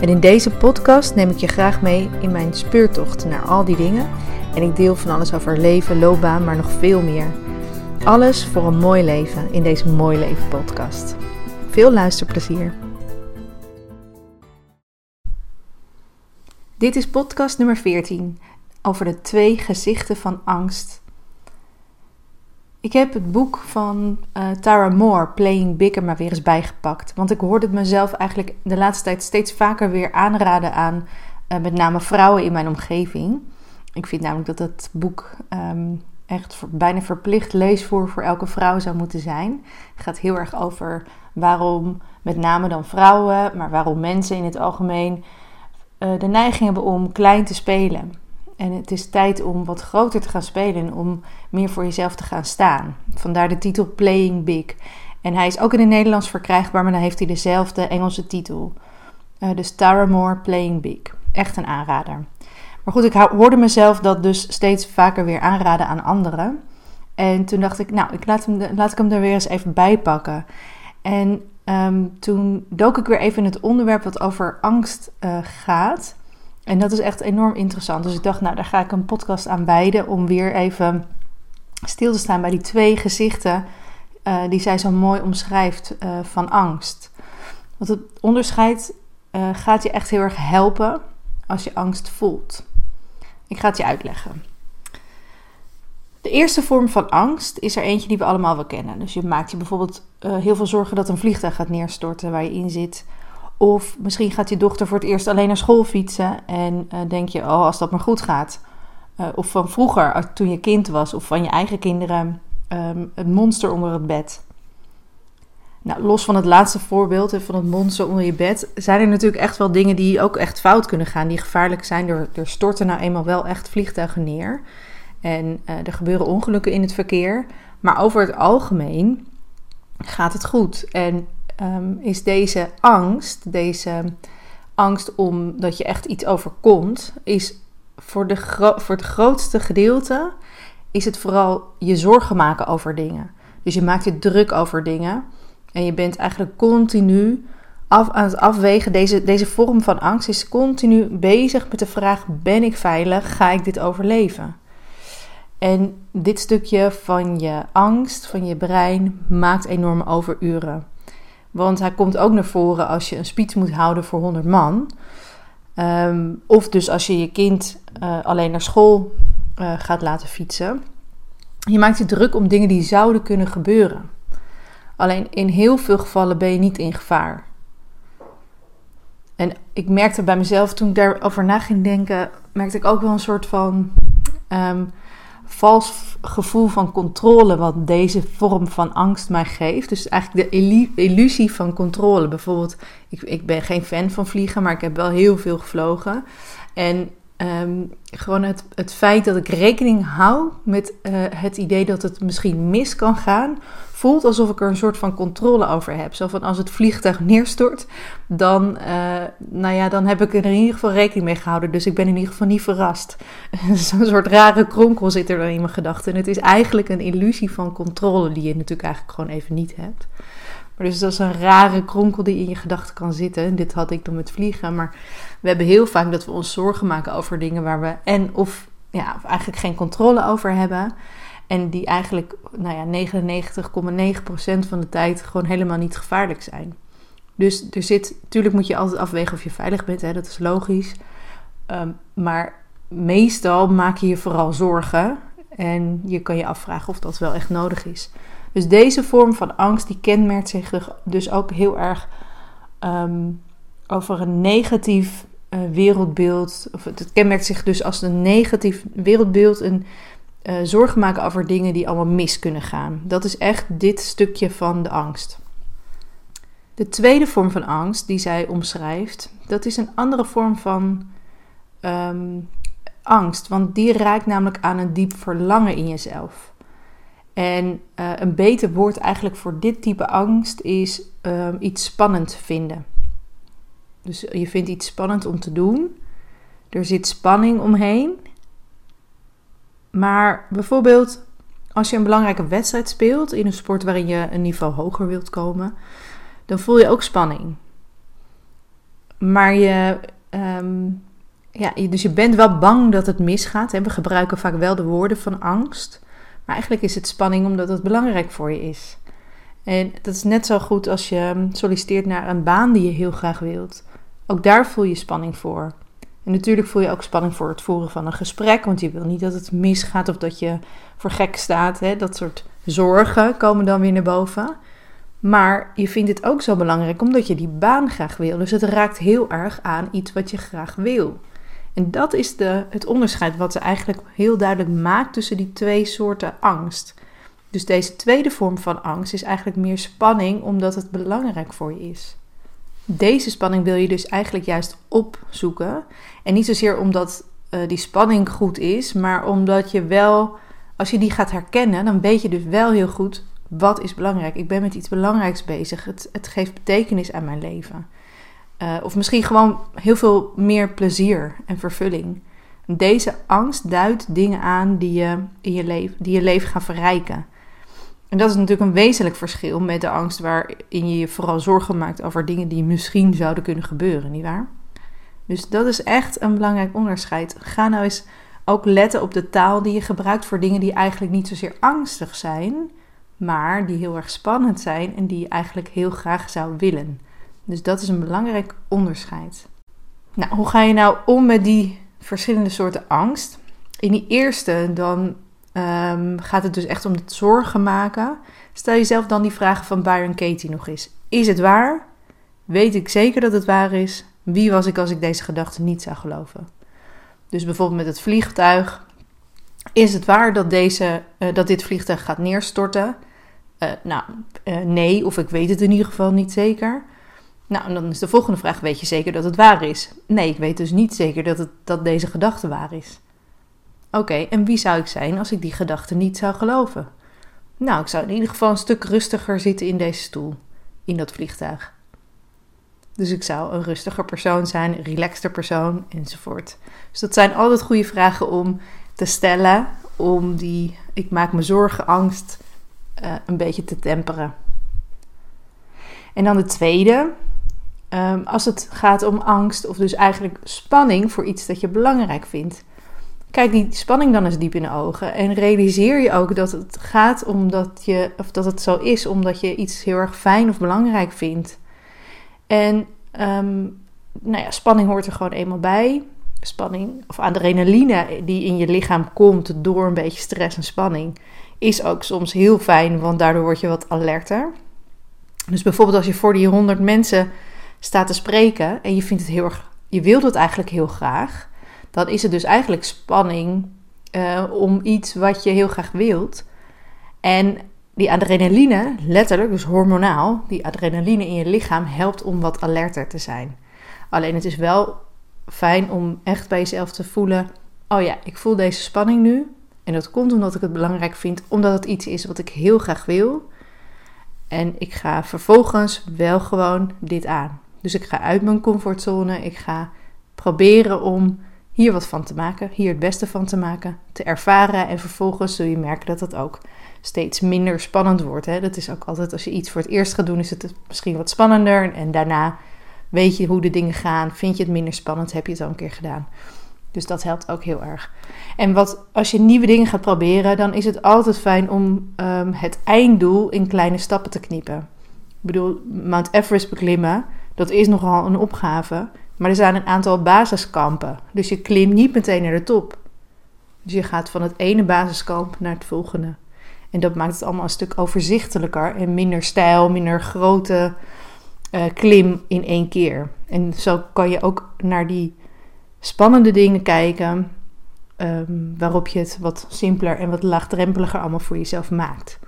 En in deze podcast neem ik je graag mee in mijn speurtocht naar al die dingen. En ik deel van alles over leven, loopbaan, maar nog veel meer. Alles voor een mooi leven in deze Mooi Leven podcast. Veel luisterplezier. Dit is podcast nummer 14 over de twee gezichten van angst. Ik heb het boek van uh, Tara Moore, Playing Bigger, maar weer eens bijgepakt. Want ik hoorde het mezelf eigenlijk de laatste tijd steeds vaker weer aanraden aan uh, met name vrouwen in mijn omgeving. Ik vind namelijk dat dat boek um, echt voor, bijna verplicht leesvoer voor elke vrouw zou moeten zijn. Het gaat heel erg over waarom met name dan vrouwen, maar waarom mensen in het algemeen uh, de neiging hebben om klein te spelen. En het is tijd om wat groter te gaan spelen en om meer voor jezelf te gaan staan. Vandaar de titel Playing Big. En hij is ook in het Nederlands verkrijgbaar, maar dan heeft hij dezelfde Engelse titel. Uh, dus Tara Moore Playing Big. Echt een aanrader. Maar goed, ik hoorde mezelf dat dus steeds vaker weer aanraden aan anderen. En toen dacht ik, nou, ik laat, hem, laat ik hem er weer eens even bij pakken. En um, toen dook ik weer even in het onderwerp wat over angst uh, gaat. En dat is echt enorm interessant. Dus ik dacht, nou, daar ga ik een podcast aan wijden om weer even stil te staan bij die twee gezichten uh, die zij zo mooi omschrijft uh, van angst. Want het onderscheid uh, gaat je echt heel erg helpen als je angst voelt. Ik ga het je uitleggen. De eerste vorm van angst is er eentje die we allemaal wel kennen. Dus je maakt je bijvoorbeeld heel veel zorgen dat een vliegtuig gaat neerstorten waar je in zit. Of misschien gaat je dochter voor het eerst alleen naar school fietsen en uh, denk je, oh, als dat maar goed gaat. Uh, of van vroeger, toen je kind was, of van je eigen kinderen, um, het monster onder het bed. Nou, los van het laatste voorbeeld van het monster onder je bed, zijn er natuurlijk echt wel dingen die ook echt fout kunnen gaan, die gevaarlijk zijn. Er, storten nou eenmaal wel echt vliegtuigen neer. En uh, er gebeuren ongelukken in het verkeer. Maar over het algemeen gaat het goed. En um, is deze angst, deze angst omdat je echt iets overkomt, is voor, de voor het grootste gedeelte is het vooral je zorgen maken over dingen. Dus je maakt je druk over dingen en je bent eigenlijk continu af, aan het afwegen. Deze, deze vorm van angst is continu bezig met de vraag: ben ik veilig? Ga ik dit overleven? En dit stukje van je angst, van je brein, maakt enorme overuren. Want hij komt ook naar voren als je een speech moet houden voor 100 man. Um, of dus als je je kind uh, alleen naar school uh, gaat laten fietsen. Je maakt je druk om dingen die zouden kunnen gebeuren. Alleen in heel veel gevallen ben je niet in gevaar. En ik merkte bij mezelf toen ik daarover na ging denken, merkte ik ook wel een soort van um, vals gevoel van controle wat deze vorm van angst mij geeft. Dus eigenlijk de illusie van controle. Bijvoorbeeld, ik, ik ben geen fan van vliegen, maar ik heb wel heel veel gevlogen. En um, gewoon het, het feit dat ik rekening hou met uh, het idee dat het misschien mis kan gaan, voelt alsof ik er een soort van controle over heb. Zo van als het vliegtuig neerstort, dan, uh, nou ja, dan heb ik er in ieder geval rekening mee gehouden. Dus ik ben in ieder geval niet verrast. Zo'n soort rare kronkel zit er dan in mijn gedachten. En het is eigenlijk een illusie van controle die je natuurlijk eigenlijk gewoon even niet hebt. Maar dus dat is een rare kronkel die in je gedachten kan zitten. Dit had ik dan met vliegen. Maar we hebben heel vaak dat we ons zorgen maken over dingen waar we en of ja, eigenlijk geen controle over hebben. En die eigenlijk nou ja, 99,9% van de tijd gewoon helemaal niet gevaarlijk zijn. Dus er zit, natuurlijk moet je altijd afwegen of je veilig bent, hè, dat is logisch. Um, maar meestal maak je je vooral zorgen. En je kan je afvragen of dat wel echt nodig is. Dus deze vorm van angst die kenmerkt zich dus ook heel erg um, over een negatief uh, wereldbeeld. Of het, kenmerkt zich dus als een negatief wereldbeeld. Een uh, zorgen maken over dingen die allemaal mis kunnen gaan. Dat is echt dit stukje van de angst. De tweede vorm van angst die zij omschrijft, dat is een andere vorm van ehm, angst, want die raakt namelijk aan een diep verlangen in jezelf. En uh, een beter woord eigenlijk voor dit type angst is um, iets spannend vinden. Dus je vindt iets spannend om te doen. Er zit spanning omheen. Maar bijvoorbeeld als je een belangrijke wedstrijd speelt in een sport waarin je een niveau hoger wilt komen, dan voel je ook spanning. Maar je, ehm, ja, dus je bent wel bang dat het misgaat. Hè? We gebruiken vaak wel de woorden van angst. Maar eigenlijk is het spanning omdat het belangrijk voor je is. En dat is net zo goed als je solliciteert naar een baan die je heel graag wilt. Ook daar voel je spanning voor. En natuurlijk voel je ook spanning voor het voeren van een gesprek, want je wil niet dat het misgaat of dat je voor gek staat. Hè? Dat soort zorgen komen dan weer naar boven. Maar je vindt het ook zo belangrijk omdat je die baan graag wil. Dus het raakt heel erg aan iets wat je graag wil. En dat is de, het onderscheid wat ze eigenlijk heel duidelijk maakt tussen die twee soorten angst. Dus deze tweede vorm van angst is eigenlijk meer spanning omdat het belangrijk voor je is. Deze spanning wil je dus eigenlijk juist opzoeken. En niet zozeer omdat uh, die spanning goed is, maar omdat je wel, als je die gaat herkennen, dan weet je dus wel heel goed wat is belangrijk. Ik ben met iets belangrijks bezig. Het, het geeft betekenis aan mijn leven. Uh, of misschien gewoon heel veel meer plezier en vervulling. Deze angst duidt dingen aan die je, in je, leven, die je leven gaan verrijken. En dat is natuurlijk een wezenlijk verschil met de angst waarin je je vooral zorgen maakt over dingen die misschien zouden kunnen gebeuren, nietwaar? Dus dat is echt een belangrijk onderscheid. Ga nou eens ook letten op de taal die je gebruikt voor dingen die eigenlijk niet zozeer angstig zijn, maar die heel erg spannend zijn en die je eigenlijk heel graag zou willen. Dus dat is een belangrijk onderscheid. Nou, hoe ga je nou om met die verschillende soorten angst? In die eerste, dan um, gaat het dus echt om het zorgen maken. Stel jezelf dan die vragen van Byron Katie nog eens. Is het waar? Weet ik zeker dat het waar is? Wie was ik als ik deze gedachte niet zou geloven? Dus bijvoorbeeld met het vliegtuig. Is het waar dat, deze, uh, dat dit vliegtuig gaat neerstorten? Uh, nou, uh, nee, of ik weet het in ieder geval niet zeker. Nou, en dan is de volgende vraag: weet je zeker dat het waar is? Nee, ik weet dus niet zeker dat, het, dat deze gedachte waar is. Oké, en wie zou ik zijn als ik die gedachte niet zou geloven? Nou, ik zou in ieder geval een stuk rustiger zitten in deze stoel, in dat vliegtuig. Dus ik zou een rustiger persoon zijn, een relaxter persoon enzovoort. Dus dat zijn altijd goede vragen om te stellen, om die ik maak me zorgen, angst uh, een beetje te temperen. En dan de tweede, um, als het gaat om angst of dus eigenlijk spanning voor iets dat je belangrijk vindt. Kijk die spanning dan eens diep in de ogen en realiseer je ook dat het gaat omdat je, of dat het zo is omdat je iets heel erg fijn of belangrijk vindt. En um, nou ja, spanning hoort er gewoon eenmaal bij. Spanning of adrenaline die in je lichaam komt door een beetje stress en spanning, is ook soms heel fijn, want daardoor word je wat alerter. Dus bijvoorbeeld als je voor die 100 mensen staat te spreken en je vindt het heel erg, je wilt het eigenlijk heel graag dan is het dus eigenlijk spanning uh, om iets wat je heel graag wilt. En die adrenaline, letterlijk, dus hormonaal, die adrenaline in je lichaam helpt om wat alerter te zijn. Alleen het is wel fijn om echt bij jezelf te voelen: oh ja, ik voel deze spanning nu. En dat komt omdat ik het belangrijk vind, omdat het iets is wat ik heel graag wil. En ik ga vervolgens wel gewoon dit aan. Dus ik ga uit mijn comfortzone. Ik ga proberen om hier wat van te maken, hier het beste van te maken, te ervaren en vervolgens zul je merken dat het ook steeds minder spannend wordt. Hè? Dat is ook altijd als je iets voor het eerst gaat doen, is het misschien wat spannender en daarna weet je hoe de dingen gaan, vind je het minder spannend, heb je het al een keer gedaan. Dus dat helpt ook heel erg. En wat, als je nieuwe dingen gaat proberen, dan is het altijd fijn om um, het einddoel in kleine stappen te knippen. Ik bedoel, Mount Everest beklimmen, dat is nogal een opgave. Maar er zijn een aantal basiskampen. Dus je klimt niet meteen naar de top. Dus je gaat van het ene basiskamp naar het volgende. En dat maakt het allemaal een stuk overzichtelijker en minder stijl, minder grote uh, klim in één keer. En zo kan je ook naar die spannende dingen kijken, um, waarop je het wat simpeler en wat laagdrempeliger allemaal voor jezelf maakt.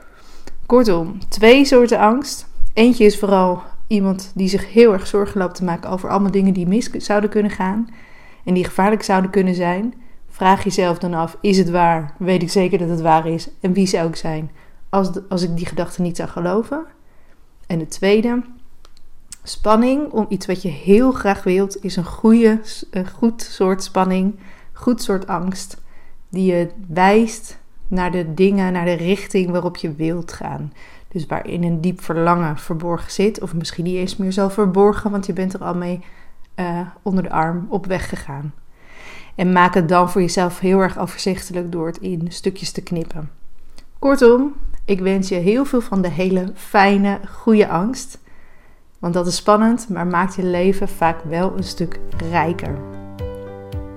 Kortom, twee soorten angst. Eentje is vooral iemand die zich heel erg zorgen loopt te maken over allemaal dingen die mis zouden kunnen gaan. en die gevaarlijk zouden kunnen zijn, vraag jezelf dan af: is het waar? Weet ik zeker dat het waar is? En wie zou ik zijn als, als ik die gedachte niet zou geloven? En de tweede, spanning om iets wat je heel graag wilt, is een, goede, een goed soort spanning, goed soort angst, die je wijst naar de dingen, naar de richting waarop je wilt gaan. Dus waarin een diep verlangen verborgen zit, of misschien niet eens meer zo verborgen, want je bent er al mee uh, onder de arm op weg gegaan. En maak het dan voor jezelf heel erg overzichtelijk door het in stukjes te knippen. Kortom, ik wens je heel veel van de hele fijne, goede angst. Want dat is spannend, maar maakt je leven vaak wel een stuk rijker.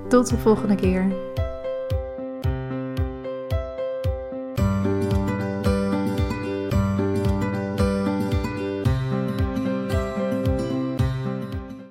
Tot de volgende keer.